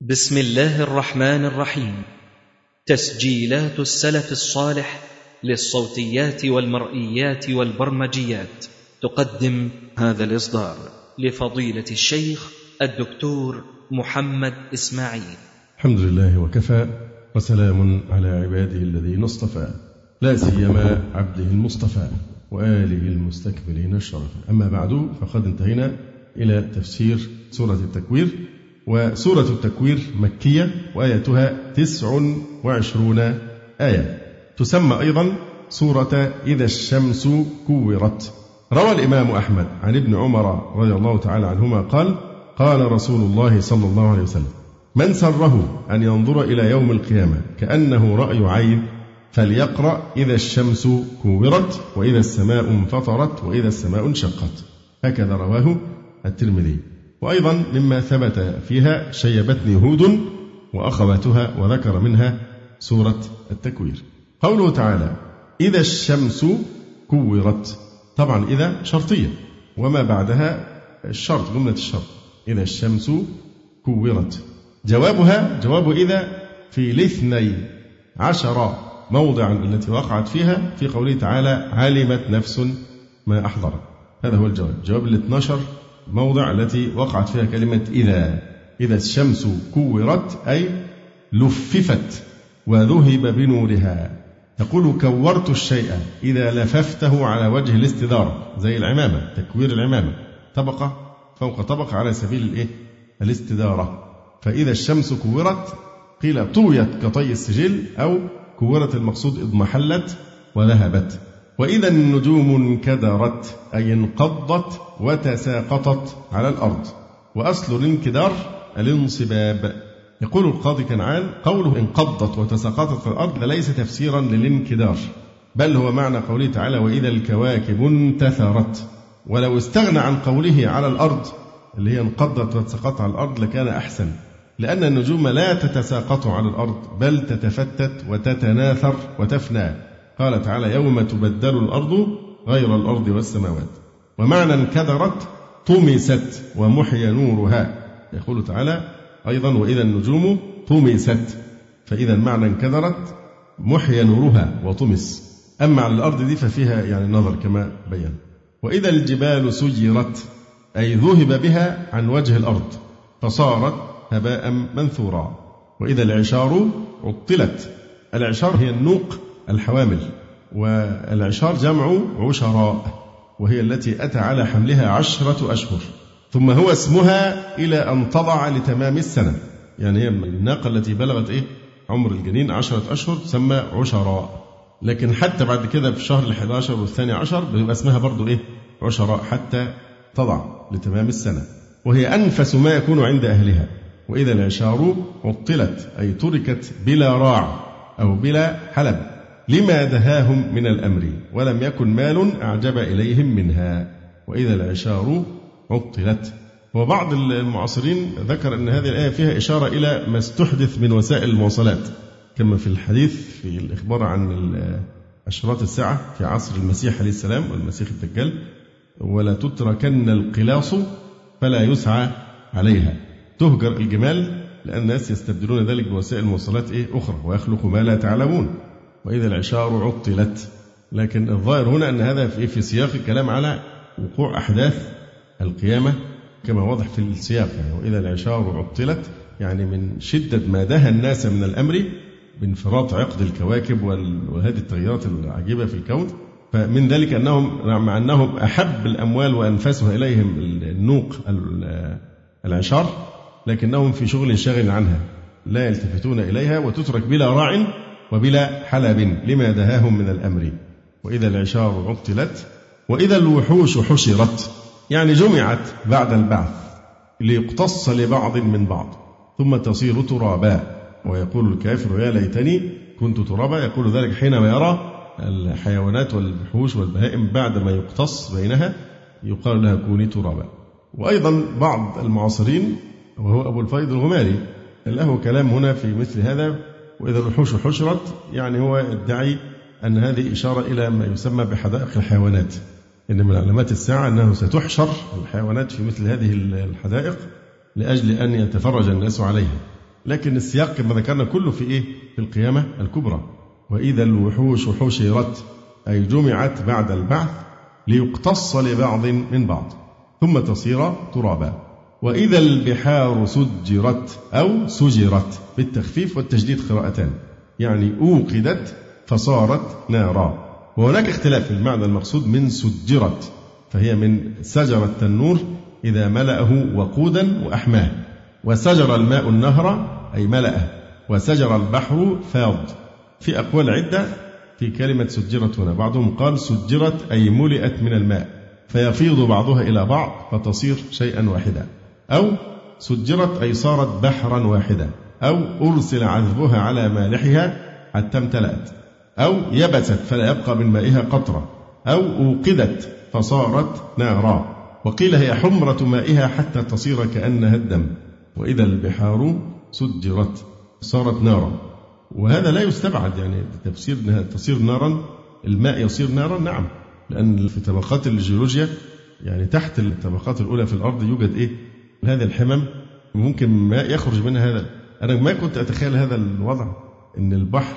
بسم الله الرحمن الرحيم. تسجيلات السلف الصالح للصوتيات والمرئيات والبرمجيات. تقدم هذا الإصدار لفضيلة الشيخ الدكتور محمد إسماعيل. الحمد لله وكفى وسلام على عباده الذين اصطفى. لا سيما عبده المصطفى وآله المستكبرين الشرف. أما بعد فقد انتهينا إلى تفسير سورة التكوير. وسورة التكوير مكية وآياتها تسع وعشرون آية. تسمى أيضا سورة إذا الشمس كورت. روى الإمام أحمد عن ابن عمر رضي الله تعالى عنهما قال قال رسول الله صلى الله عليه وسلم من سره أن ينظر إلى يوم القيامة كأنه رأي عين فليقرأ إذا الشمس كورت وإذا السماء انفطرت وإذا السماء انشقت. هكذا رواه الترمذي. وأيضا مما ثبت فيها شيبتني هود وأخواتها وذكر منها سورة التكوير. قوله تعالى إذا الشمس كورت. طبعا إذا شرطية. وما بعدها الشرط جملة الشرط إذا الشمس كورت. جوابها جواب إذا في الاثني عشر موضعا التي وقعت فيها في قوله تعالى علمت نفس ما أحضرت. هذا هو الجواب. جواب ال 12 موضع التي وقعت فيها كلمة إذا. إذا الشمس كورت أي لففت وذهب بنورها. يقول كورت الشيء إذا لففته على وجه الاستدارة زي العمامة تكوير العمامة. طبقة فوق طبقة على سبيل الإيه؟ الاستدارة. فإذا الشمس كورت قيل طويت كطي السجل أو كورت المقصود اضمحلت وذهبت. وإذا النجوم انكدرت أي انقضت وتساقطت على الأرض. وأصل الانكدار الانصباب. يقول القاضي كنعان قوله انقضت وتساقطت على الأرض ليس تفسيرا للانكدار بل هو معنى قوله تعالى وإذا الكواكب انتثرت. ولو استغنى عن قوله على الأرض اللي هي انقضت وتساقطت على الأرض لكان أحسن. لأن النجوم لا تتساقط على الأرض بل تتفتت وتتناثر وتفنى. قال تعالى يوم تبدل الأرض غير الأرض والسماوات. ومعنى انكدرت طمست ومحي نورها. يقول تعالى أيضا وإذا النجوم طمست. فإذا معنى انكدرت محي نورها وطمس. أما على الأرض دي ففيها يعني نظر كما بين. وإذا الجبال سيرت أي ذهب بها عن وجه الأرض فصارت هباء منثورا. وإذا العشار عطلت العشار هي النوق الحوامل. والعشار جمع عشراء وهي التي أتى على حملها عشرة أشهر. ثم هو اسمها إلى أن تضع لتمام السنة. يعني هي الناقة التي بلغت إيه؟ عمر الجنين عشرة أشهر تسمى عشراء. لكن حتى بعد كده في الحادي عشر والثاني عشر بيبقى اسمها برضو إيه؟ عشراء حتى تضع لتمام السنة. وهي أنفس ما يكون عند أهلها. وإذا العشار عطلت أي تركت بلا راع أو بلا حلب. لما دهاهم من الأمر ولم يكن مال أعجب إليهم منها. وإذا العشار عطلت. وبعض المعاصرين ذكر أن هذه الآية فيها إشارة إلى ما استحدث من وسائل المواصلات. كما في الحديث في الإخبار عن أشراط الساعة في عصر المسيح عليه السلام والمسيح الدجال ولا تتركن القلاص فلا يسعى عليها. تهجر الجمال لأن الناس يستبدلون ذلك بوسائل مواصلات إيه أخرى ويخلق ما لا تعلمون. وإذا العشار عطلت. لكن الظاهر هنا أن هذا في, في سياق الكلام على وقوع أحداث القيامة كما واضح في السياق. يعني وإذا العشار عطلت يعني من شدة ما دهى الناس من الأمر بانفراط عقد الكواكب وهذه التغيرات العجيبة في الكون. فمن ذلك أنهم مع أنهم أحب الأموال وأنفسها إليهم النوق العشار لكنهم في شغل شاغل عنها لا يلتفتون إليها وتترك بلا راع وبلا حلب لما دهاهم من الأمر. وإذا العشار عطلت وإذا الوحوش حشرت يعني جمعت بعد البعث ليقتص لبعض من بعض ثم تصير ترابا. ويقول الكافر يا ليتني كنت ترابا. يقول ذلك حينما يرى الحيوانات والوحوش والبهائم بعد ما يقتص بينها يقال لها كوني ترابا. وأيضا بعض المعاصرين وهو أبو الفيض الغماري له كلام هنا في مثل هذا وإذا الوحوش حشرت يعني هو يدعي أن هذه إشارة إلى ما يسمى بحدائق الحيوانات. إن من علامات الساعة أنه ستحشر الحيوانات في مثل هذه الحدائق لأجل أن يتفرج الناس عليها. لكن السياق كما ذكرنا كله في إيه؟ في القيامة الكبرى. وإذا الوحوش حشرت أي جمعت بعد البعث ليقتص لبعض من بعض ثم تصير ترابا. وإذا البحار سجرت أو سجرت بالتخفيف والتجديد قراءتان. يعني أوقدت فصارت نارا. وهناك اختلاف في المعنى المقصود من سجرت فهي من سجر التنور إذا ملأه وقودا وأحماه. وسجر الماء النهر أي ملأه. وسجر البحر فاض. في أقوال عدة في كلمة سجرت هنا. بعضهم قال سجرت أي ملئت من الماء. فيفيض بعضها إلى بعض فتصير شيئا واحدا. أو سجرت أي صارت بحرا واحدا أو أرسل عذبها على مالحها حتى امتلأت أو يبست فلا يبقى من مائها قطرة أو أوقدت فصارت نارا. وقيل هي حمرة مائها حتى تصير كأنها الدم. وإذا البحار سجرت صارت نارا. وهذا لا يستبعد يعني تفسير أنها تصير نارا الماء يصير نارا نعم. لأن في طبقات الجيولوجيا يعني تحت الطبقات الأولى في الأرض يوجد إيه؟ هذه الحمم ممكن ماء يخرج منها هذا. أنا ما كنت أتخيل هذا الوضع أن البحر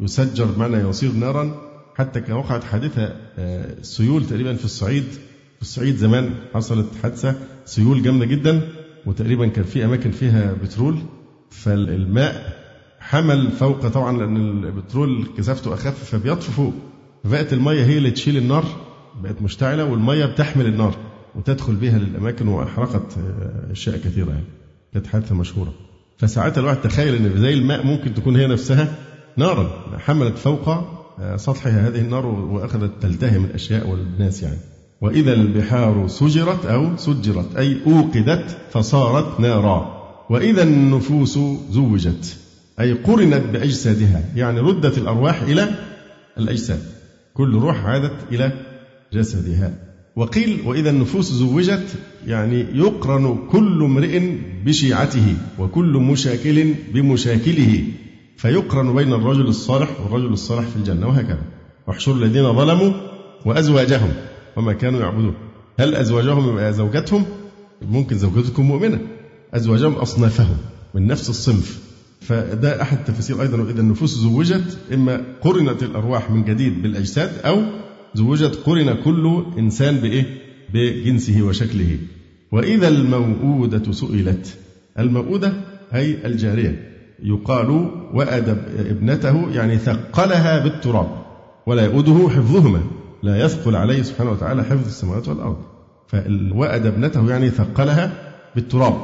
يسجر بمعنى يصير نارا حتى كان وقعت حادثة آه، سيول تقريبا في الصعيد في الصعيد زمان حصلت حادثة سيول جامدة جدا وتقريبا كان في أماكن فيها بترول. فالماء حمل فوق طبعا لأن البترول كثافته أخف فبيطفو فوق. فبقت المية هي اللي تشيل النار بقت مشتعلة والمية بتحمل النار. وتدخل بها للأماكن وأحرقت آه، أشياء كثيرة يعني. كانت حادثة مشهورة. فساعتها الواحد تخيل أن زي الماء ممكن تكون هي نفسها نارا حملت فوق آه، سطحها هذه النار وأخذت تلتهم الأشياء والناس يعني. وإذا البحار سجرت أو سجرت أي أوقدت فصارت نارا. وإذا النفوس زوجت أي قرنت بأجسادها. يعني ردت الأرواح إلى الأجساد. كل روح عادت إلى جسدها. وقيل وإذا النفوس زوجت يعني يقرن كل امرئ بشيعته وكل مشاكل بمشاكله فيقرن بين الرجل الصالح والرجل الصالح في الجنة وهكذا. واحشر الذين ظلموا وأزواجهم وما كانوا يعبدون. هل أزواجهم زوجتهم ممكن زوجتكم مؤمنة. أزواجهم أصنافهم من نفس الصنف. فده أحد التفاسير أيضا. وإذا النفوس زوجت إما قرنت الأرواح من جديد بالأجساد أو زوجت قرن كل إنسان بإيه؟ بجنسه وشكله. وإذا الموءودة سئلت الموءودة هي الجارية يقال وأدب ابنته يعني ثقلها بالتراب ولا يؤوده حفظهما لا يثقل عليه سبحانه وتعالى حفظ السماوات والأرض. فوأد ابنته يعني ثقلها بالتراب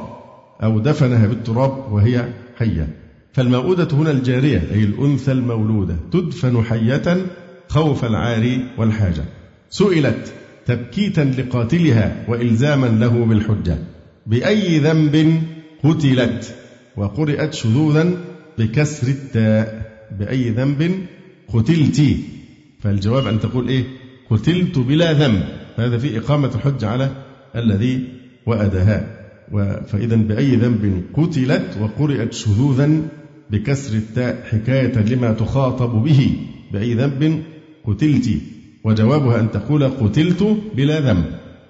أو دفنها بالتراب وهي حية. فالموءودة هنا الجارية أي الأنثى المولودة تدفن حية خوف العار والحاجة. سئلت تبكيتا لقاتلها وإلزاما له بالحجة. بأي ذنب قتلت؟ وقرئت شذوذا بكسر التاء. بأي ذنب قتلت؟ فالجواب أن تقول إيه؟ قتلت بلا ذنب. فهذا في إقامة الحج على الذي وأدها. فإذا بأي ذنب قتلت؟ وقرئت شذوذا بكسر التاء. حكاية لما تخاطب به. بأي ذنب قتلت وجوابها أن تقول قتلت بلا ذنب.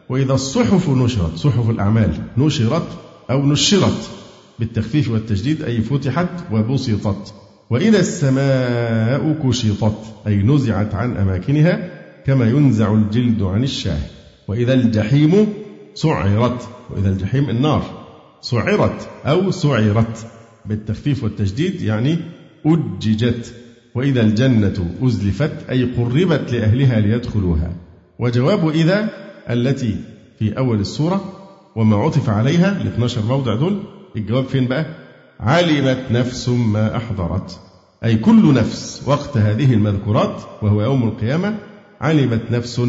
وإذا الصحف نشرت صحف الأعمال نشرت أو نشرت بالتخفيف والتجديد أي فتحت وبسطت. وإذا السماء كشطت أي نزعت عن أماكنها كما ينزع الجلد عن الشاه وإذا الجحيم سعرت وإذا الجحيم النار سعرت أو سعرت بالتخفيف والتجديد يعني أججت. وإذا الجنة أزلفت أي قربت لأهلها ليدخلوها. وجواب إذا التي في أول السورة وما عطف عليها ال 12 موضع دول الجواب فين بقى؟ علمت نفس ما أحضرت. أي كل نفس وقت هذه المذكورات وهو يوم القيامة علمت نفس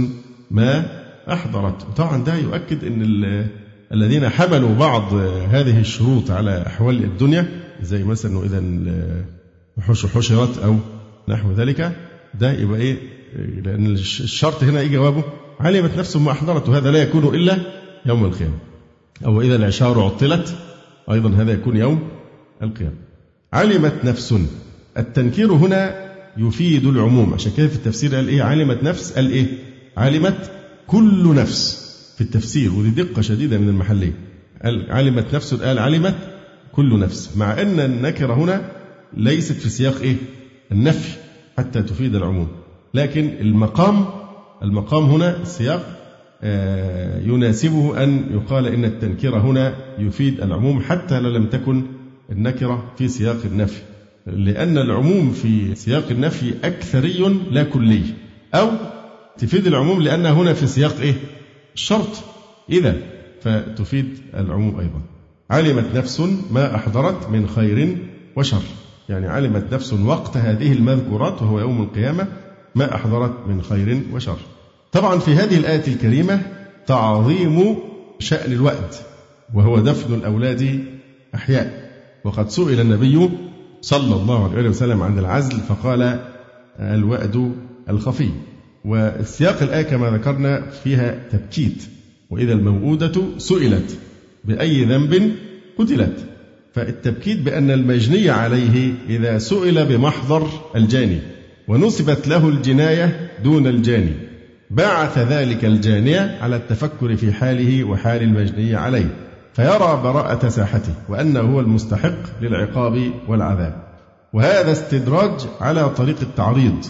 ما أحضرت. طبعا ده يؤكد أن الذين حملوا بعض هذه الشروط على أحوال الدنيا زي مثلا إذا الوحوش حشرت أو نحو ذلك ده يبقى إيه؟ لأن الشرط هنا إيه جوابه. علمت نفس ما أحضرت وهذا لا يكون إلا يوم القيامة. أو إذا العشار عطلت أيضا هذا يكون يوم القيامة. علمت نفس. التنكير هنا يفيد العموم. عشان كده في التفسير قال إيه؟ علمت نفس قال إيه؟ علمت كل نفس في التفسير ودي دقة شديدة من المحلية قال علمت نفس قال علمت كل نفس. مع أن النكرة هنا ليست في سياق إيه؟ النفي حتى تفيد العموم. لكن المقام المقام هنا السياق آه، يناسبه أن يقال إن التنكير هنا يفيد العموم حتى لو لم تكن النكرة في سياق النفي. لأن العموم في سياق النفي أكثري لا كلي. أو تفيد العموم لأنها هنا في سياق إيه؟ الشرط. إذا فتفيد العموم أيضا. علمت نفس ما أحضرت من خير وشر. يعني علمت نفس وقت هذه المذكورات وهو يوم القيامة ما أحضرت من خير وشر. طبعا في هذه الآية الكريمة تعظيم شأن الوأد وهو دفن الأولاد أحياء. وقد سئل النبي صلى الله عليه وسلم عن العزل فقال الوأد الخفي. والسياق الآية كما ذكرنا فيها تبكيت وإذا الموءودة سئلت بأي ذنب قتلت. فالتبكيت بأن المجني عليه إذا سئل بمحضر الجاني ونسبت له الجناية دون الجاني. بعث ذلك الجانية على التفكر في حاله وحال المجني عليه فيرى براءة ساحته وأنه هو المستحق للعقاب والعذاب. وهذا استدراج على طريق التعريض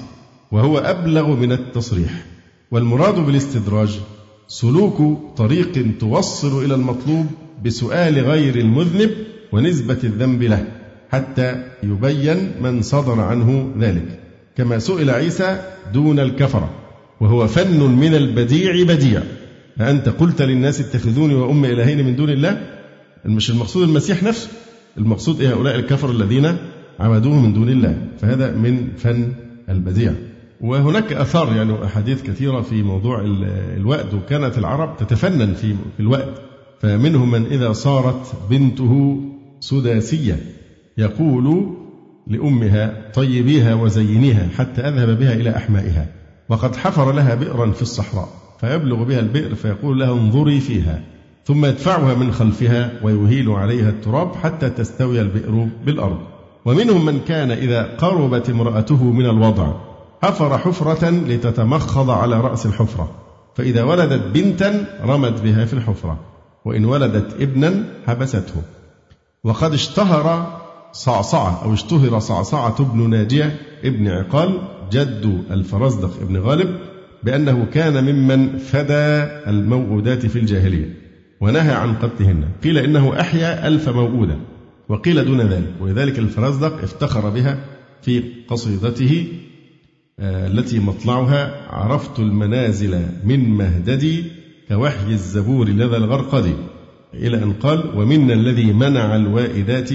وهو أبلغ من التصريح. والمراد بالاستدراج سلوك طريق توصل إلى المطلوب بسؤال غير المذنب ونسبة الذنب له حتى يبين من صدر عنه ذلك. كما سئل عيسى دون الكفرة وهو فن من البديع بديع. أنت قلت للناس اتخذوني وأم إلهين من دون الله؟ مش المقصود المسيح نفسه المقصود إيه هؤلاء الكفر الذين عبدوه من دون الله. فهذا من فن البديع. وهناك أثار يعني أحاديث كثيرة في موضوع الوأد وكانت العرب تتفنن في الوأد. فمنهم من إذا صارت بنته سداسية يقول لأمها طيبيها وزينيها حتى أذهب بها إلى أحمائها وقد حفر لها بئرا في الصحراء فيبلغ بها البئر فيقول لها انظري فيها ثم يدفعها من خلفها ويهيل عليها التراب حتى تستوي البئر بالأرض. ومنهم من كان إذا قربت امرأته من الوضع حفر حفرة لتتمخض على رأس الحفرة فإذا ولدت بنتا رمت بها في الحفرة وإن ولدت ابنا حبسته. وقد اشتهر صعصعة أو اشتهر صعصعة بن ناجية ابن عقال جد الفرزدق ابن غالب بأنه كان ممن فدى الموؤودات في الجاهلية ونهى عن قتلهن قيل إنه أحيا ألف موؤودة وقيل دون ذلك ولذلك الفرزدق افتخر بها في قصيدته آه، التي مطلعها عرفت المنازل من مهددي كوحي الزبور لدى الغرقد إلى أن قال ومنا الذي منع الوائدات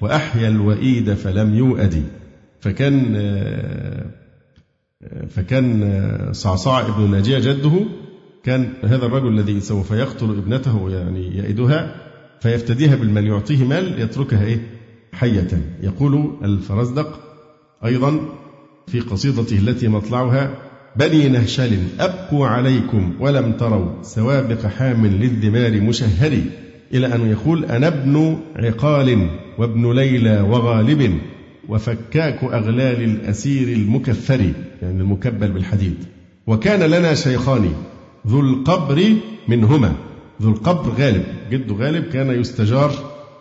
وأحيا الوئيد فلم يؤد. فكان فكان صعصع ابن ناجية جده كان هذا الرجل الذي سوف يقتل ابنته يعني يئدها فيفتديها بالمال يعطيه مال يتركها إيه؟ حية. يقول الفرزدق أيضا في قصيدته التي مطلعها بني نهشل أبقوا عليكم ولم تروا سوابق حام للذمار مشهري إلى أن يقول أنا ابن عقال وابن ليلى وغالب وفكاك أغلال الأسير المكفر يعني المكبل بالحديد. وكان لنا شيخان ذو القبر منهما. ذو القبر غالب جد غالب كان يستجار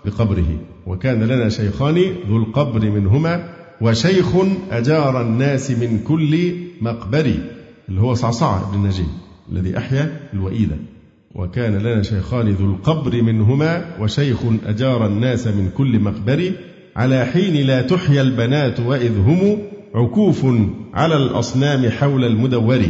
بقبره. وكان لنا شيخان ذو القبر منهما وشيخ أجار الناس من كل مقبر اللي هو صعصع بن نجيب الذي أحيا الوئيدة. وكان لنا شيخان ذو القبر منهما وشيخ أجار الناس من كل مقبر على حين لا تحيا البنات وإذ هم عكوف على الأصنام حول المدور.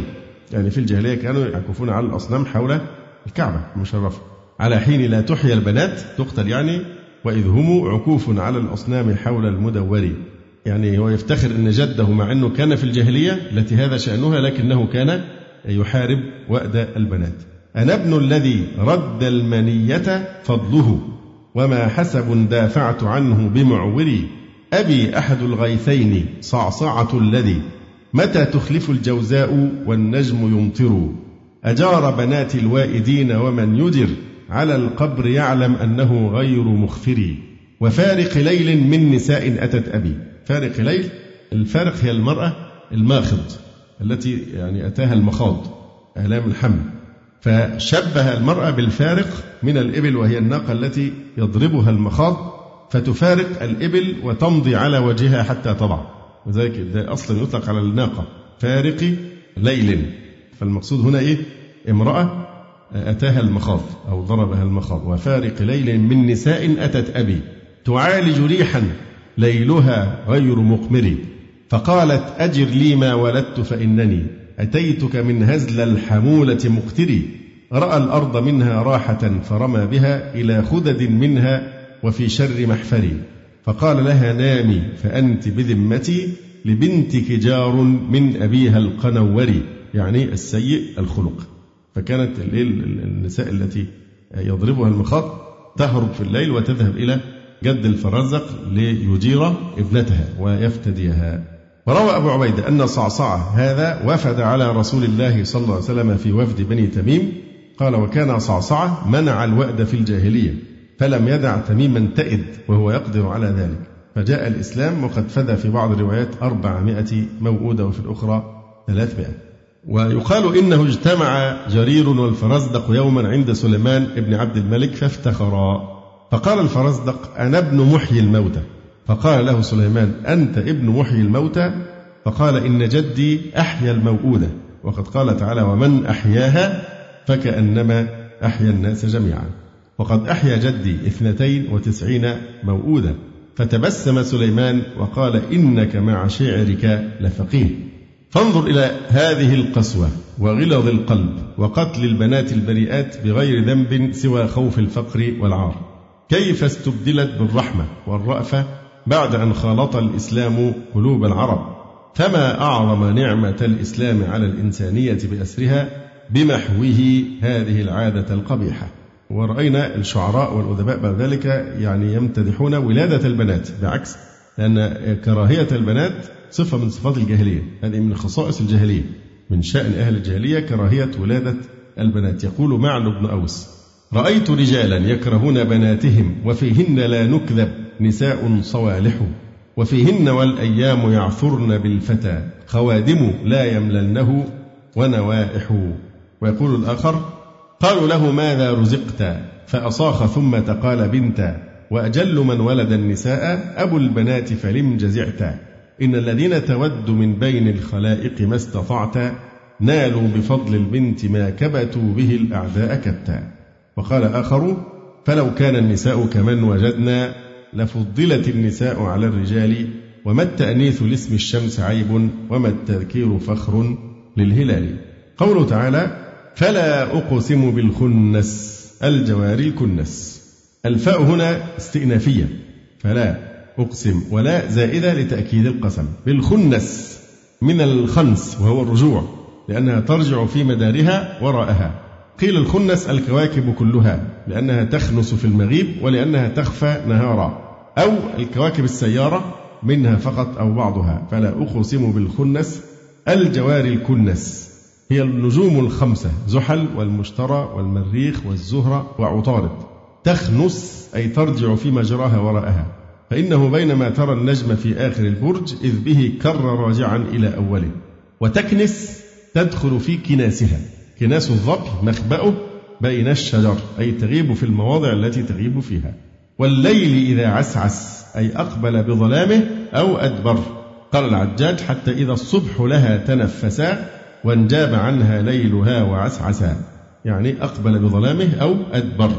يعني في الجاهلية كانوا يعكفون على الأصنام حول الكعبة المشرفة. على حين لا تحيا البنات تقتل يعني وإذ هم عكوف على الأصنام حول المدور. يعني هو يفتخر أن جده مع أنه كان في الجاهلية التي هذا شأنها لكنه كان يحارب وأد البنات. أنا ابن الذي رد المنية فضله وما حسب دافعت عنه بمعوري. أبي أحد الغيثين صعصعة الذي. متى تخلف الجوزاء والنجم يمطر؟ أجار بنات الوائدين ومن يدر على القبر يعلم أنه غير مخفر. وفارق ليل من نساء أتت أبي. فارق ليل الفارق هي المرأة الماخض التي يعني أتاها المخاض آلام الحمل. فشبه المرأة بالفارق من الإبل وهي الناقة التي يضربها المخاض فتفارق الإبل وتمضي على وجهها حتى تضع. وذلك ده أصلا يطلق على الناقة فارق ليل. فالمقصود هنا إيه؟ امرأة أتاها المخاض أو ضربها المخاض. وفارق ليل من نساء أتت أبي تعالج ريحا ليلها غير مقمر فقالت أجر لي ما ولدت فإنني أتيتك من هزل الحمولة مقتري رأى الأرض منها راحة فرمى بها إلى خدد منها وفي شر محفري. فقال لها نامي فأنت بذمتي لبنتك جار من أبيها القنوري يعني السيء الخلق. فكانت النساء التي يضربها المخاط تهرب في الليل وتذهب إلى جد الفرزق ليجير ابنتها ويفتديها. وروى أبو عبيدة أن صعصعة هذا وفد على رسول الله صلى الله عليه وسلم في وفد بني تميم. قال وكان صعصعة منع الوأد في الجاهلية فلم يدع تميما تئد وهو يقدر على ذلك. فجاء الإسلام وقد فدى في بعض الروايات أربعمائة موؤودة وفي الأخرى ثلاثمائة. ويقال إنه اجتمع جرير والفرزدق يوما عند سليمان بن عبد الملك فافتخرا. فقال الفرزدق أنا ابن محيي الموتى. فقال له سليمان أنت ابن محيي الموتى؟ فقال إن جدي أحيا الموؤودة. وقد قال تعالى ومن أحياها؟ فكأنما أحيا الناس جميعا. وقد أحيا جدي اثنتين وتسعين موؤودة. فتبسم سليمان وقال إنك مع شعرك لفقيه. فانظر إلى هذه القسوة وغلظ القلب وقتل البنات البريئات بغير ذنب سوى خوف الفقر والعار. كيف استبدلت بالرحمة والرأفة بعد أن خالط الإسلام قلوب العرب؟ فما أعظم نعمة الإسلام على الإنسانية بأسرها بمحوه هذه العادة القبيحة؟ ورأينا الشعراء والأدباء بعد ذلك يعني يمتدحون ولادة البنات بعكس لأن كراهية البنات صفة من صفات الجاهلية. هذه من خصائص الجاهلية. من شأن أهل الجاهلية كراهية ولادة البنات. يقول معن بن أوس رأيت رجالا يكرهون بناتهم وفيهن لا نكذب نساء صوالح وفيهن والأيام يعثرن بالفتى خوادم لا يمللنه ونوائح. ويقول الآخر قالوا له ماذا رزقت؟ فأصاخ ثم تقال بنتا وأجل من ولد النساء أبو البنات فلم جزعت. إن الذين تود من بين الخلائق ما استطعت نالوا بفضل البنت ما كبتوا به الأعداء كتا وقال آخر فلو كان النساء كمن وجدنا لفضلت النساء على الرجال وما التأنيث لاسم الشمس عيب وما التذكير فخر للهلال. قوله تعالى فلا أقسم بالخنس الجوار الكنس. الفاء هنا استئنافية فلا أقسم ولا زائدة لتأكيد القسم. بالخنس من الخنس وهو الرجوع لأنها ترجع في مدارها وراءها. قيل الخنس الكواكب كلها لأنها تخنس في المغيب ولأنها تخفى نهارا أو الكواكب السيارة منها فقط أو بعضها فلا أقسم بالخنس الجوار الكنس. هي النجوم الخمسة زحل والمشترى والمريخ والزهرة وعطارد. تخنس أي ترجع في مجراها وراءها. فإنه بينما ترى النجم في آخر البرج إذ به كر راجعا إلى أوله. وتكنس تدخل في كناسها. كناس الظبي مخبأه بين الشجر أي تغيب في المواضع التي تغيب فيها. والليل إذا عسعس أي أقبل بظلامه أو أدبر. قال العجاج حتى إذا الصبح لها تنفسا وانجاب عنها ليلها وعسعسا. يعني أقبل بظلامه أو أدبر.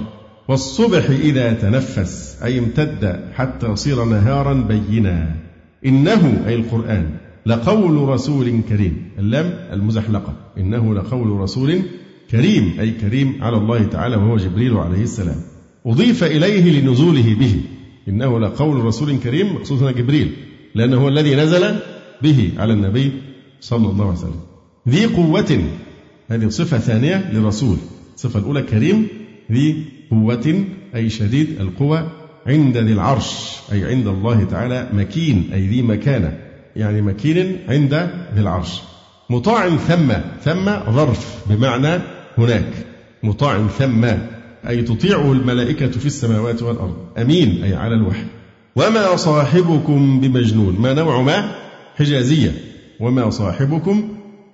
والصبح إذا تنفس أي امتد حتى صير نهارا بينا. إنه أي القرآن لقول رسول كريم. اللام المزحلقة إنه لقول رسول كريم أي كريم على الله تعالى وهو جبريل عليه السلام. أضيف إليه لنزوله به. إنه لقول رسول كريم مقصود هنا جبريل. لأنه هو الذي نزل به على النبي صلى الله عليه وسلم. ذي قوة هذه صفة ثانية لرسول. الصفة الأولى كريم ذي قوة أي شديد القوى عند ذي العرش أي عند الله تعالى مكين أي ذي مكانة. يعني مكين عند ذي العرش مطاع ثم ثم ظرف بمعنى هناك. مطاع ثم أي تطيعه الملائكة في السماوات والأرض. أمين أي على الوحي. وما صاحبكم بمجنون؟ ما نوع ما؟ حجازية. وما صاحبكم؟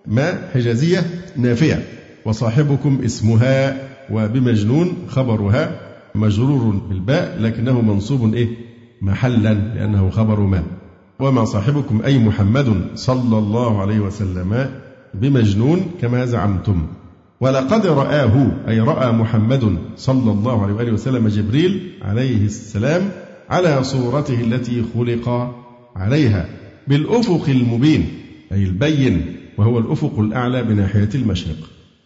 ما؟ حجازية نافية. وصاحبكم اسمها وبمجنون خبرها مجرور بالباء لكنه منصوب إيه؟ محلا لأنه خبر ما. وما صاحبكم أي محمد صلى الله عليه وسلم بمجنون كما زعمتم. ولقد رآه أي رأى محمد صلى الله عليه وآله وسلم جبريل عليه السلام على صورته التي خلق عليها بالأفق المبين أي البين وهو الأفق الأعلى بناحية المشرق.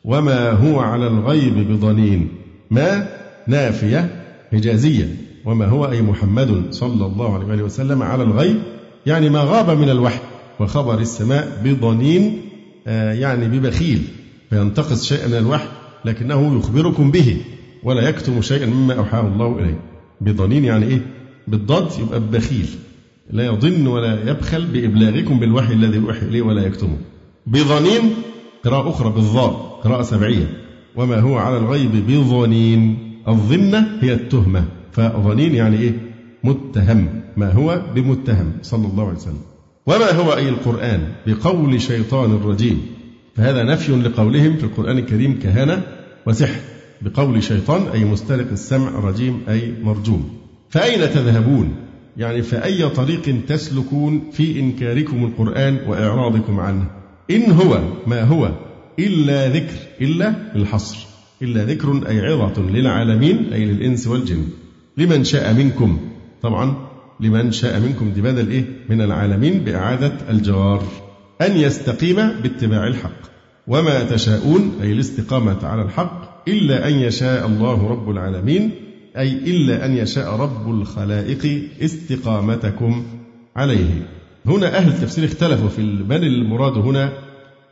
وما هو على الغيب بضنين ما نافية حجازية. وما هو أي محمد صلى الله عليه وسلم على الغيب يعني ما غاب من الوحي وخبر السماء بضنين آه، يعني ببخيل فينتقص شيئا من الوحي لكنه يخبركم به ولا يكتم شيئا مما أوحاه الله إليه. بضنين يعني إيه؟ بالضد يبقى بخيل لا يضن ولا يبخل بإبلاغكم بالوحي الذي أوحي إليه ولا يكتمه. بضنين قراءة أخرى بالضاء قراءة سبعية. وما هو على الغيب بظنين الظنة هي التهمة. فظنين يعني إيه؟ متهم. ما هو بمتهم صلى الله عليه وسلم. وما هو أي القرآن بقول شيطان رجيم فهذا نفي لقولهم في القرآن الكريم كهانة وسحر. بقول شيطان أي مسترق السمع رجيم أي مرجوم. فأين تذهبون؟ يعني فأي طريق تسلكون في إنكاركم القرآن وإعراضكم عنه؟ إن هو ما هو؟ إلا ذكر إلا الحصر. إلا ذكر أي عظة للعالمين أي للإنس والجن. لمن شاء منكم؟ طبعا لمن شاء منكم دي بدل إيه من العالمين بإعادة الجوار. أن يستقيم باتباع الحق. وما تشاءون أي الاستقامة على الحق إلا أن يشاء الله رب العالمين أي إلا أن يشاء رب الخلائق استقامتكم عليه. هنا أهل التفسير اختلفوا في من المراد هنا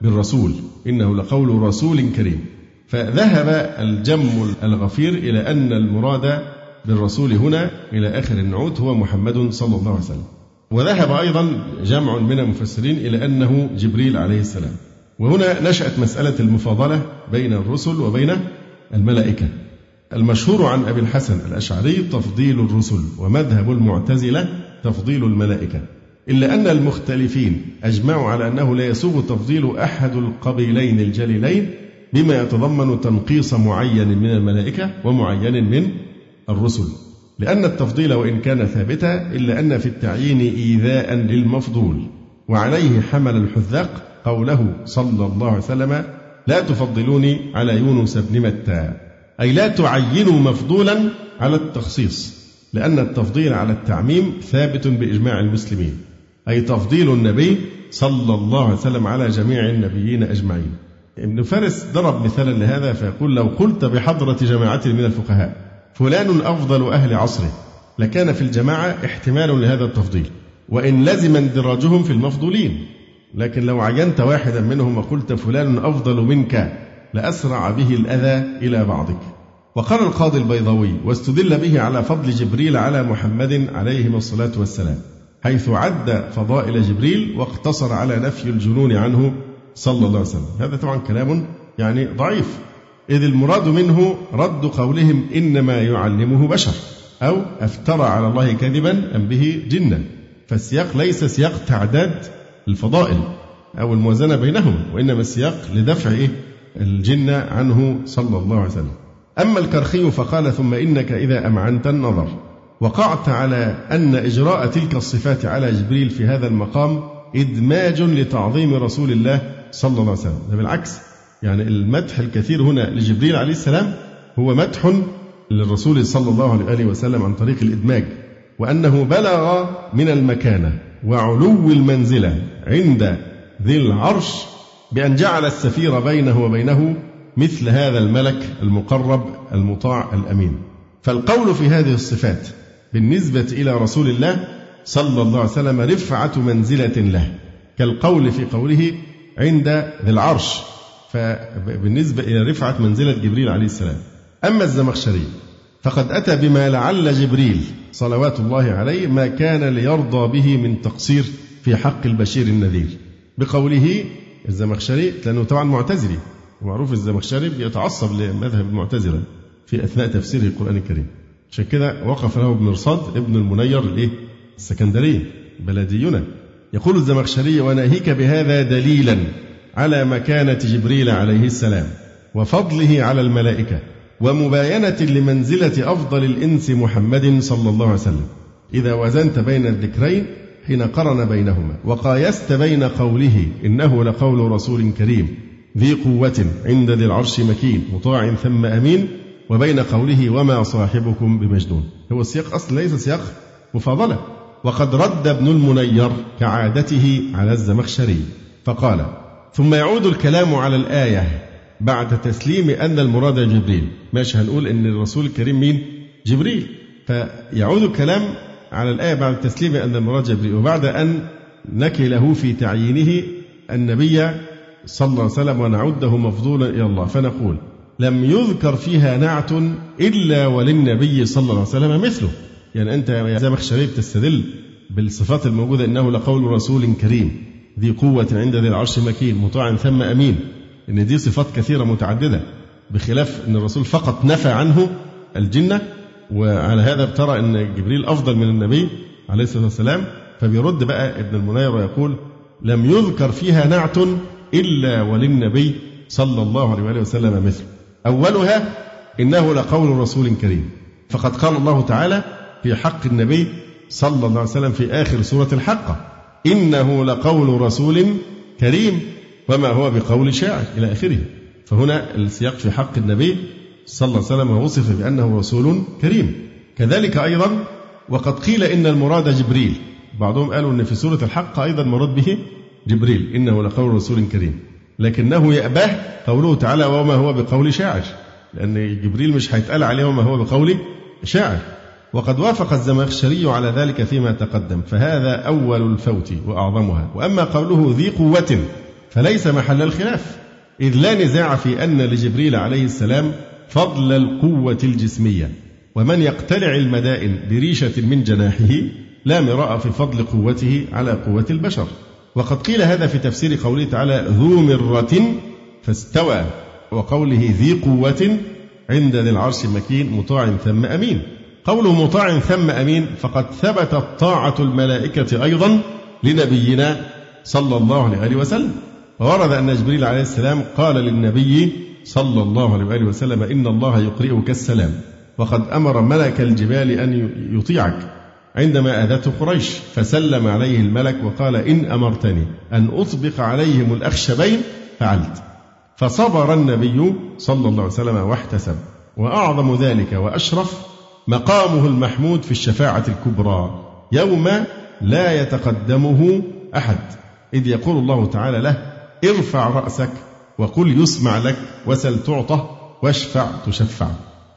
بالرسول. إنه لقول رسول كريم. فذهب الجم الغفير إلى أن المراد بالرسول هنا إلى آخر النعوت هو محمد صلى الله عليه وسلم. وذهب أيضا جمع من المفسرين إلى أنه جبريل عليه السلام. وهنا نشأت مسألة المفاضلة بين الرسل وبين الملائكة. المشهور عن أبي الحسن الأشعري تفضيل الرسل ومذهب المعتزلة تفضيل الملائكة. إلا أن المختلفين أجمعوا على أنه لا يسوغ تفضيل أحد القبيلين الجليلين بما يتضمن تنقيص معين من الملائكة ومعين من الرسل لأن التفضيل وإن كان ثابتا إلا أن في التعيين إيذاء للمفضول وعليه حمل الحذاق قوله صلى الله عليه وسلم لا تفضلوني على يونس بن متى أي لا تعينوا مفضولا على التخصيص لأن التفضيل على التعميم ثابت بإجماع المسلمين. أي تفضيل النبي صلى الله عليه وسلم على جميع النبيين أجمعين. ابن فارس ضرب مثالا لهذا فيقول لو قلت بحضرة جماعة من الفقهاء فلان أفضل أهل عصره. لكان في الجماعة احتمال لهذا التفضيل. وإن لزم اندراجهم في المفضولين. لكن لو عينت واحدا منهم وقلت فلان أفضل منك لأسرع به الأذى إلى بعضك. وقال القاضي البيضاوي واستدل به على فضل جبريل على محمد عليه الصلاة والسلام حيث عد فضائل جبريل واقتصر على نفي الجنون عنه صلى الله عليه وسلم. هذا طبعا كلام يعني ضعيف. إذ المراد منه رد قولهم إنما يعلمه بشر أو أفترى على الله كذبا أم به جنة فالسياق ليس سياق تعداد الفضائل أو الموازنة بينهم وإنما السياق لدفع الجنة عنه صلى الله عليه وسلم. أما الكرخي فقال ثم إنك إذا أمعنت النظر. وقعت على أن إجراء تلك الصفات على جبريل في هذا المقام إدماج لتعظيم رسول الله صلى الله عليه وسلم. بالعكس يعني المدح الكثير هنا لجبريل عليه السلام هو مدح للرسول صلى الله عليه وسلم عن طريق الإدماج وأنه بلغ من المكانة وعلو المنزلة عند ذي العرش بأن جعل السفير بينه وبينه مثل هذا الملك المقرب المطاع الأمين. فالقول في هذه الصفات بالنسبة إلى رسول الله صلى الله عليه وسلم رفعة منزلة له كالقول في قوله عند ذي العرش. فبالنسبة إلى رفعة منزلة جبريل عليه السلام أما الزمخشري فقد أتى بما لعل جبريل صلوات الله عليه ما كان ليرضى به من تقصير في حق البشير النذير. بقوله الزمخشري لأنه طبعا معتزلي ومعروف الزمخشري بيتعصب لمذهب المعتزلة في أثناء تفسيره القرآن الكريم. عشان كده وقف له بمرصاد ابن المنير الايه؟ السكندري بلدينا. يقول الزمخشري وناهيك بهذا دليلا على مكانة جبريل عليه السلام وفضله على الملائكة ومباينة لمنزلة أفضل الإنس محمد صلى الله عليه وسلم. إذا وزنت بين الذكرين حين قرن بينهما وقايست بين قوله إنه لقول رسول كريم ذي قوة عند ذي العرش مكين مطاع ثم أمين وبين قوله وما صاحبكم بمجنون. هو السياق أصلا ليس سياق مفاضلة. وقد رد ابن المنير كعادته على الزمخشري فقال ثم يعود الكلام على الآية بعد تسليم أن المراد جبريل. ماشي هنقول أن الرسول الكريم مين؟ جبريل. فيعود الكلام على الآية بعد تسليم أن المراد جبريل وبعد أن نكله في تعيينه النبي صلى الله عليه وسلم ونعده مفضولا إلى الله. فنقول لم يذكر فيها نعت إلا وللنبي صلى الله عليه وسلم مثله. يعني أنت يا زمخشري بتستدل بالصفات الموجودة إنه لقول رسول كريم. ذي قوة عند ذي العرش مكين مطاع ثم أمين. إن دي صفات كثيرة متعددة بخلاف أن الرسول فقط نفى عنه الجنة. وعلى هذا ترى أن جبريل أفضل من النبي عليه الصلاة والسلام. فبيرد بقى ابن المنير ويقول لم يذكر فيها نعت إلا وللنبي صلى الله عليه وسلم مثل. أولها إنه لقول رسول كريم. فقد قال الله تعالى في حق النبي صلى الله عليه وسلم في آخر سورة الحقة إنه لقول رسول كريم وما هو بقول شاعر إلى آخره. فهنا السياق في حق النبي صلى الله عليه وسلم وصف بأنه رسول كريم. كذلك أيضا وقد قيل إن المراد جبريل. بعضهم قالوا أن في سورة الحق أيضا مراد به جبريل إنه لقول رسول كريم. لكنه يأباه قوله تعالى وما هو بقول شاعر لأن جبريل مش هيتقال عليه وما هو بقول شاعر. وقد وافق الزمخشري على ذلك فيما تقدم فهذا أول الفوت وأعظمها. وأما قوله ذي قوة فليس محل الخلاف إذ لا نزاع في أن لجبريل عليه السلام فضل القوة الجسمية. ومن يقتلع المدائن بريشة من جناحه لا مراء في فضل قوته على قوة البشر. وقد قيل هذا في تفسير قوله تعالى ذو مرة فاستوى وقوله ذي قوة عند ذي العرش مكين مطاع ثم أمين. قوله مطاع ثم أمين فقد ثبتت طاعة الملائكة أيضا لنبينا صلى الله عليه وسلم. وورد أن جبريل عليه السلام قال للنبي صلى الله عليه وسلم إن الله يقرئك السلام وقد أمر ملك الجبال أن يطيعك. عندما أذته قريش فسلم عليه الملك وقال إن أمرتني أن أطبق عليهم الأخشبين فعلت. فصبر النبي صلى الله عليه وسلم واحتسب. وأعظم ذلك وأشرف مقامه المحمود في الشفاعة الكبرى يوم لا يتقدمه أحد. إذ يقول الله تعالى له ارفع رأسك وقل يسمع لك وسل تعطى واشفع تشفع.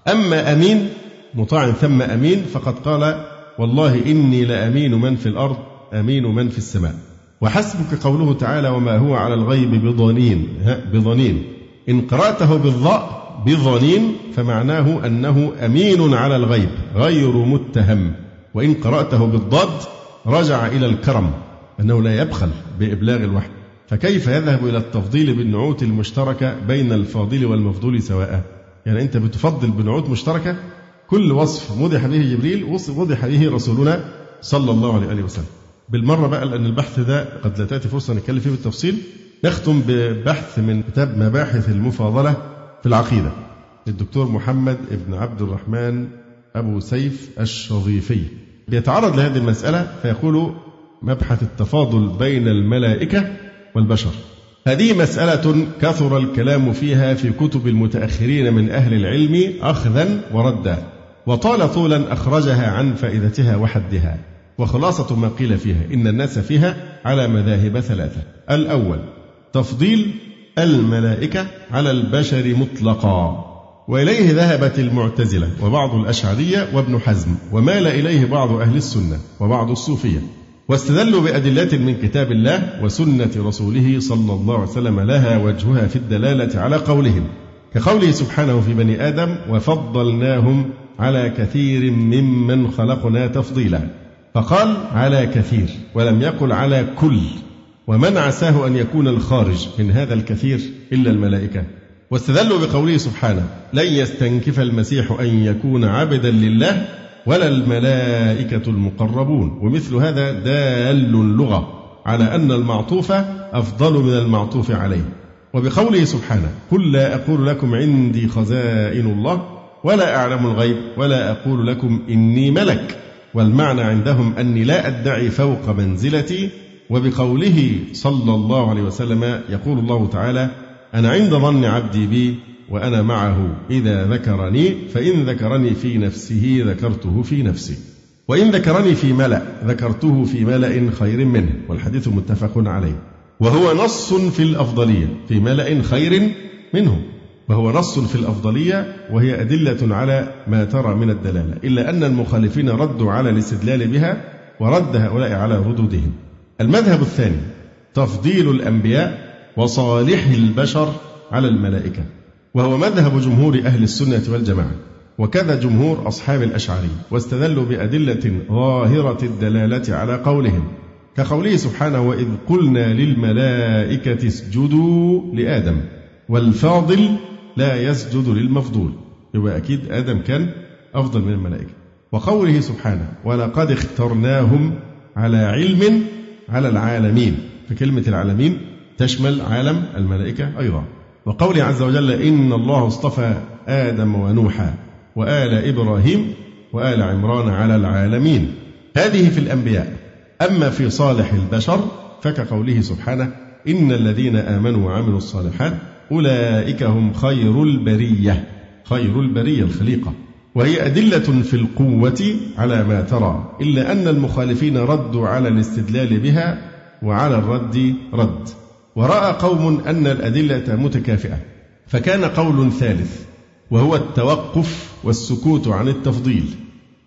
أما أمين مطاع ثم أمين فقد قال والله إني لأمين من في الأرض أمين من في السماء. وحسبك قوله تعالى وما هو على الغيب بضنين بضنين. إن قرأته بالضاء بضنين فمعناه أنه أمين على الغيب غير متهم. وإن قرأته بالضاد رجع إلى الكرم أنه لا يبخل بإبلاغ الوحي. فكيف يذهب إلى التفضيل بالنعوت المشتركة بين الفاضل والمفضول سواء؟ يعني أنت بتفضل بنعوت مشتركة؟ كل وصف مدح به جبريل وضح به رسولنا صلى الله عليه وسلم. بالمرة بقى لأن البحث ده قد لا تأتي فرصة نتكلم فيه بالتفصيل نختم ببحث من كتاب مباحث المفاضلة في العقيدة للدكتور محمد ابن عبد الرحمن أبو سيف الشظيفي. بيتعرض لهذه المسألة فيقول مبحث التفاضل بين الملائكة والبشر. هذه مسألة كثر الكلام فيها في كتب المتأخرين من أهل العلم أخذا وردا وطال طولا أخرجها عن فائدتها وحدها. وخلاصة ما قيل فيها إن الناس فيها على مذاهب ثلاثة. الأول تفضيل الملائكة على البشر مطلقا. وإليه ذهبت المعتزلة وبعض الأشعرية وابن حزم ومال إليه بعض أهل السنة وبعض الصوفية. واستدلوا بأدلة من كتاب الله وسنة رسوله صلى الله عليه وسلم لها وجهها في الدلالة على قولهم. كقوله سبحانه في بني آدم وفضلناهم على كثير ممن خلقنا تفضيلا فقال على كثير ولم يقل على كل ومن عساه أن يكون الخارج من هذا الكثير إلا الملائكة. واستدلوا بقوله سبحانه لن يستنكف المسيح أن يكون عبدا لله ولا الملائكة المقربون. ومثل هذا دال اللغة على أن المعطوف أفضل من المعطوف عليه. وبقوله سبحانه قل لا أقول لكم عندي خزائن الله ولا أعلم الغيب ولا أقول لكم إني ملك والمعنى عندهم أني لا أدعي فوق منزلتي وبقوله صلى الله عليه وسلم يقول الله تعالى أنا عند ظن عبدي بي وأنا معه إذا ذكرني فإن ذكرني في نفسه ذكرته في نفسي وإن ذكرني في ملأ ذكرته في ملأ خير منه والحديث متفق عليه وهو نص في الأفضلية في ملأ خير منه وهو نص في الأفضلية وهي أدلة على ما ترى من الدلالة إلا أن المخالفين ردوا على الاستدلال بها ورد هؤلاء على ردودهم المذهب الثاني تفضيل الأنبياء وصالح البشر على الملائكة وهو مذهب جمهور أهل السنة والجماعة وكذا جمهور أصحاب الأشعري واستدلوا بأدلة ظاهرة الدلالة على قولهم كقوله سبحانه وإذ قلنا للملائكة اسجدوا لآدم والفاضل لا يسجد للمفضول. يبقى أكيد آدم كان أفضل من الملائكة. وقوله سبحانه ولقد اخترناهم على علم على العالمين فكلمة العالمين تشمل عالم الملائكة أيضا. وقوله عز وجل إن الله اصطفى آدم ونوحا وآل إبراهيم وآل عمران على العالمين. هذه في الأنبياء. أما في صالح البشر فكقوله سبحانه إن الذين آمنوا وعملوا الصالحات أولئك هم خير البرية خير البرية الخليقة. وهي أدلة في القوة على ما ترى إلا أن المخالفين ردوا على الاستدلال بها وعلى الرد رد. ورأى قوم أن الأدلة متكافئة فكان قول ثالث وهو التوقف والسكوت عن التفضيل.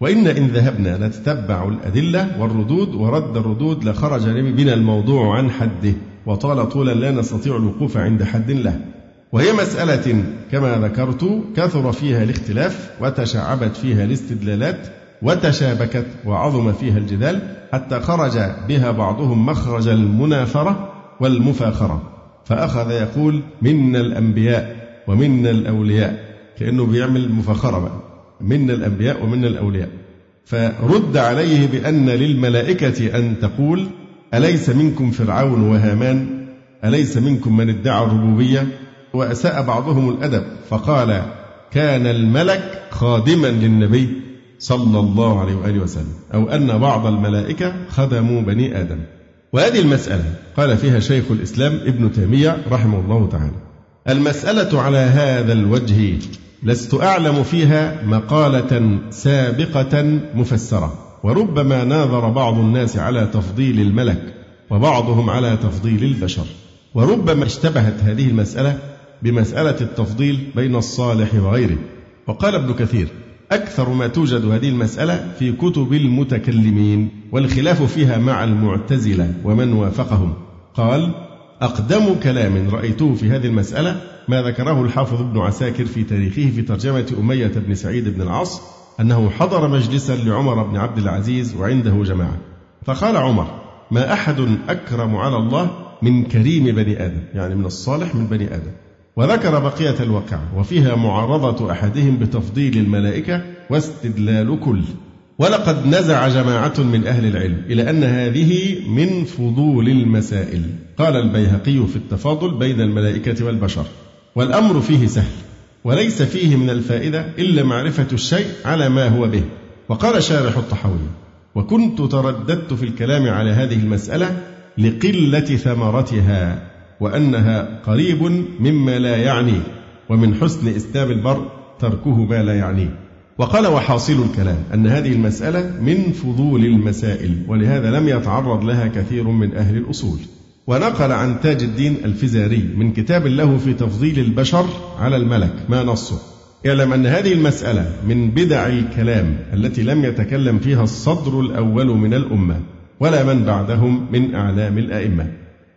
وإن إن ذهبنا نتتبع الأدلة والردود ورد الردود لخرج بنا الموضوع عن حده وطال طولا لا نستطيع الوقوف عند حد له. وهي مسألة كما ذكرت كثر فيها الاختلاف وتشعبت فيها الاستدلالات وتشابكت وعظم فيها الجدال حتى خرج بها بعضهم مخرج المنافرة والمفاخرة. فأخذ يقول منا الأنبياء ومنا الأولياء كأنه بيعمل مفاخرة بقى منا الأنبياء ومنا الأولياء. فرد عليه بأن للملائكة أن تقول أليس منكم فرعون وهامان؟ أليس منكم من ادعى الربوبية؟ وأساء بعضهم الأدب فقال كان الملك خادما للنبي صلى الله عليه وآله وسلم أو أن بعض الملائكة خدموا بني آدم. وهذه المسألة قال فيها شيخ الإسلام ابن تيمية رحمه الله تعالى. المسألة على هذا الوجه لست أعلم فيها مقالة سابقة مفسرة وربما ناظر بعض الناس على تفضيل الملك وبعضهم على تفضيل البشر وربما اشتبهت هذه المسألة بمسألة التفضيل بين الصالح وغيره. وقال ابن كثير أكثر ما توجد هذه المسألة في كتب المتكلمين والخلاف فيها مع المعتزلة ومن وافقهم. قال أقدم كلام رأيته في هذه المسألة ما ذكره الحافظ ابن عساكر في تاريخه في ترجمة أمية بن سعيد بن العاص أنه حضر مجلسا لعمر بن عبد العزيز وعنده جماعة. فقال عمر ما أحد أكرم على الله من كريم بني آدم يعني من الصالح من بني آدم. وذكر بقية الواقعة وفيها معارضة أحدهم بتفضيل الملائكة واستدلال كل. ولقد نزع جماعة من أهل العلم إلى أن هذه من فضول المسائل. قال البيهقي في التفاضل بين الملائكة والبشر والأمر فيه سهل وليس فيه من الفائدة إلا معرفة الشيء على ما هو به. وقال شارح الطحاوي وكنت ترددت في الكلام على هذه المسألة لقلة ثمرتها. وأنها قريب مما لا يعني ومن حسن إسلام المرء تركه ما لا يعنيه وقال وحاصل الكلام أن هذه المسألة من فضول المسائل ولهذا لم يتعرض لها كثير من أهل الأصول. ونقل عن تاج الدين الفزاري من كتاب له في تفضيل البشر على الملك ما نصه. اعلم أن هذه المسألة من بدع الكلام التي لم يتكلم فيها الصدر الأول من الأمة ولا من بعدهم من أعلام الأئمة.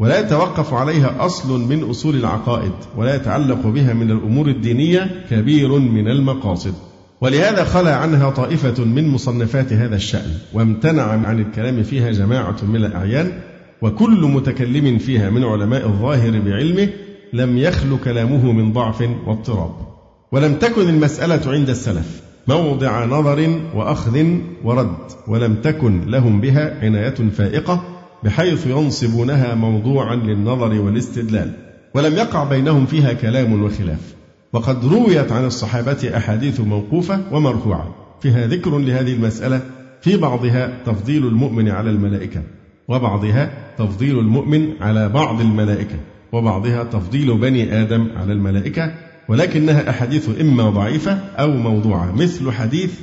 ولا يتوقف عليها أصل من أصول العقائد ولا يتعلق بها من الأمور الدينية كبير من المقاصد. ولهذا خلى عنها طائفة من مصنفات هذا الشأن وامتنع عن الكلام فيها جماعة من الأعيان وكل متكلم فيها من علماء الظاهر بعلمه لم يخل كلامه من ضعف واضطراب. ولم تكن المسألة عند السلف موضع نظر وأخذ ورد ولم تكن لهم بها عناية فائقة بحيث ينصبونها موضوعا للنظر والاستدلال ولم يقع بينهم فيها كلام وخلاف. وقد رويت عن الصحابة أحاديث موقوفة ومرفوعة. فيها ذكر لهذه المسألة في بعضها تفضيل المؤمن على الملائكة وبعضها تفضيل المؤمن على بعض الملائكة وبعضها تفضيل بني آدم على الملائكة ولكنها أحاديث إما ضعيفة أو موضوعة. مثل حديث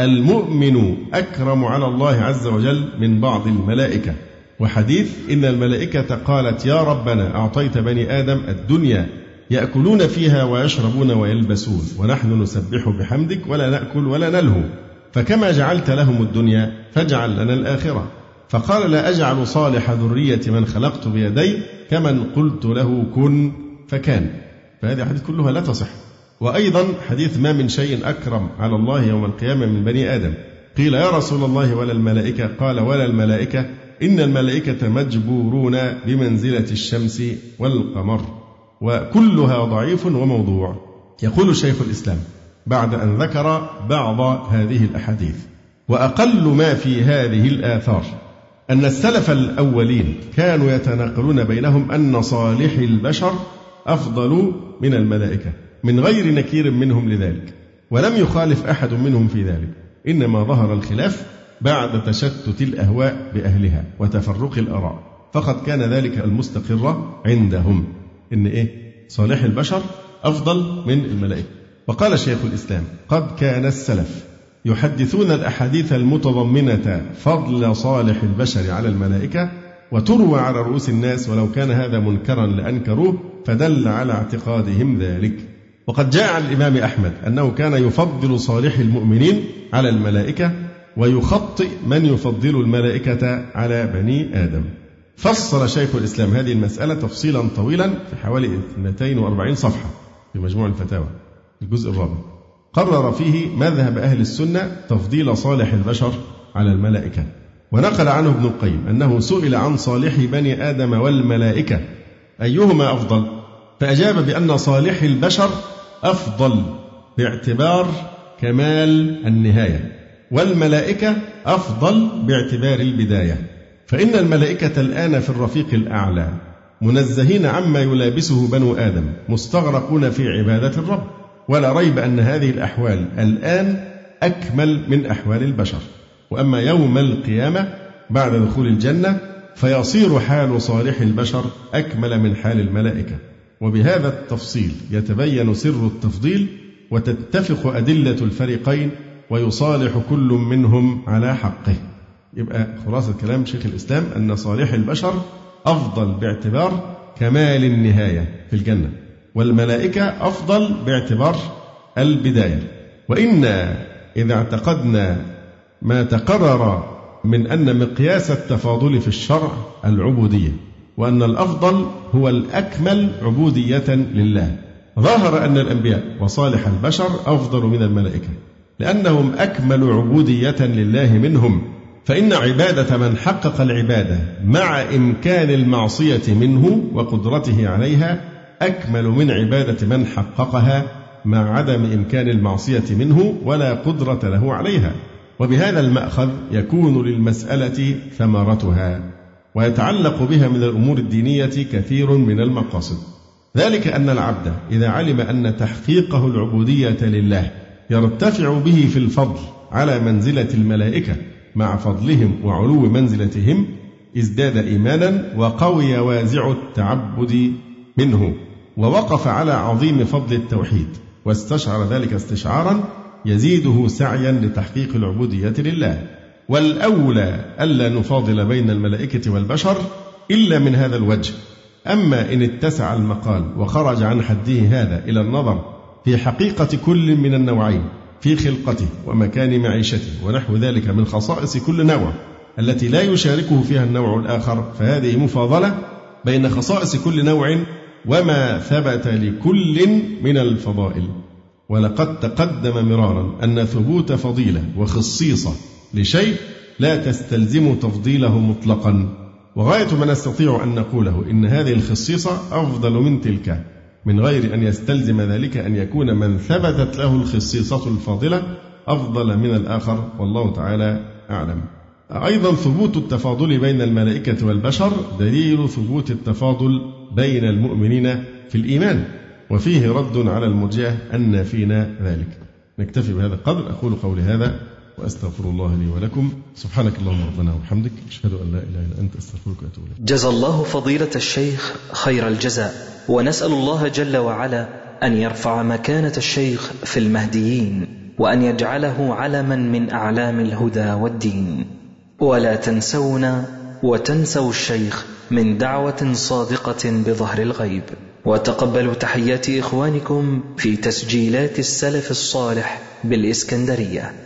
المؤمن أكرم على الله عز وجل من بعض الملائكة. وحديث إن الملائكة قالت يا ربنا أعطيت بني آدم الدنيا يأكلون فيها ويشربون ويلبسون ونحن نسبح بحمدك ولا نأكل ولا نلهو فكما جعلت لهم الدنيا فاجعل لنا الآخرة. فقال لا أجعل صالح ذرية من خلقت بيدي كمن قلت له كن فكان. فهذه الحديث كلها لا تصح. وأيضا حديث ما من شيء أكرم على الله يوم القيامة من بني آدم. قيل يا رسول الله ولا الملائكة؟ قال ولا الملائكة. إن الملائكة مجبورون بمنزلة الشمس والقمر وكلها ضعيف وموضوع. يقول شيخ الإسلام بعد أن ذكر بعض هذه الأحاديث وأقل ما في هذه الآثار أن السلف الأولين كانوا يتناقلون بينهم أن صالح البشر أفضل من الملائكة من غير نكير منهم لذلك ولم يخالف أحد منهم في ذلك. إنما ظهر الخلاف بعد تشتت الأهواء بأهلها وتفرق الآراء. فقد كان ذلك المستقر عندهم. إن إيه؟ صالح البشر أفضل من الملائكة. وقال شيخ الإسلام قد كان السلف يحدثون الأحاديث المتضمنة فضل صالح البشر على الملائكة وتروى على رؤوس الناس ولو كان هذا منكرا لأنكروه فدل على اعتقادهم ذلك. وقد جاء عن الإمام أحمد أنه كان يفضل صالح المؤمنين على الملائكة ويخطئ من يفضل الملائكة على بني آدم. فصل شيخ الإسلام هذه المسألة تفصيلا طويلا في حوالي 42 صفحة في مجموع الفتاوى. الجزء الرابع. قرر فيه مذهب أهل السنة تفضيل صالح البشر على الملائكة. ونقل عنه ابن القيم أنه سئل عن صالح بني آدم والملائكة. أيهما أفضل؟ فأجاب بأن صالح البشر أفضل باعتبار كمال النهاية. والملائكة أفضل باعتبار البداية. فإن الملائكة الآن في الرفيق الأعلى منزهين عما يلابسه بنو آدم مستغرقون في عبادة الرب. ولا ريب أن هذه الأحوال الآن أكمل من أحوال البشر. وأما يوم القيامة بعد دخول الجنة فيصير حال صالح البشر أكمل من حال الملائكة. وبهذا التفصيل يتبين سر التفضيل وتتفق أدلة الفريقين ويصالح كل منهم على حقه. يبقى خلاصة كلام شيخ الإسلام أن صالح البشر أفضل باعتبار كمال النهاية في الجنة والملائكة أفضل باعتبار البداية. وإنا إذا اعتقدنا ما تقرر من أن مقياس التفاضل في الشرع العبودية وأن الأفضل هو الأكمل عبودية لله. ظهر أن الأنبياء وصالح البشر أفضل من الملائكة. لأنهم أكمل عبودية لله منهم. فإن عبادة من حقق العبادة مع إمكان المعصية منه وقدرته عليها أكمل من عبادة من حققها مع عدم إمكان المعصية منه ولا قدرة له عليها. وبهذا المأخذ يكون للمسألة ثمرتها ويتعلق بها من الأمور الدينية كثير من المقاصد. ذلك أن العبد إذا علم أن تحقيقه العبودية لله يرتفع به في الفضل على منزلة الملائكة مع فضلهم وعلو منزلتهم ازداد إيمانا وقوي وازع التعبد منه ووقف على عظيم فضل التوحيد واستشعر ذلك استشعارا يزيده سعيا لتحقيق العبودية لله. والأولى ألا نفاضل بين الملائكة والبشر إلا من هذا الوجه. أما إن اتسع المقال وخرج عن حده هذا إلى النظر في حقيقة كل من النوعين في خلقته ومكان معيشته ونحو ذلك من خصائص كل نوع التي لا يشاركه فيها النوع الآخر فهذه مفاضلة بين خصائص كل نوع وما ثبت لكل من الفضائل. ولقد تقدم مرارا أن ثبوت فضيلة وخصيصة لشيء لا تستلزم تفضيله مطلقا. وغاية ما نستطيع أن نقوله إن هذه الخصيصة أفضل من تلك. من غير أن يستلزم ذلك أن يكون من ثبتت له الخصيصة الفاضلة أفضل من الآخر والله تعالى أعلم. أيضا ثبوت التفاضل بين الملائكة والبشر دليل ثبوت التفاضل بين المؤمنين في الإيمان وفيه رد على المرجئة أن فينا ذلك. نكتفي بهذا القدر أقول قولي هذا. وأستغفر الله لي ولكم. سبحانك اللهم ربنا وبحمدك. أشهد أن لا إله إلا أنت أستغفرك وأتوب إليك. جزى الله فضيلة الشيخ خير الجزاء. ونسأل الله جل وعلا أن يرفع مكانة الشيخ في المهديين وأن يجعله علما من أعلام الهدى والدين. ولا تنسونا وتنسوا الشيخ من دعوة صادقة بظهر الغيب. وتقبلوا تحيات إخوانكم في تسجيلات السلف الصالح بالإسكندرية.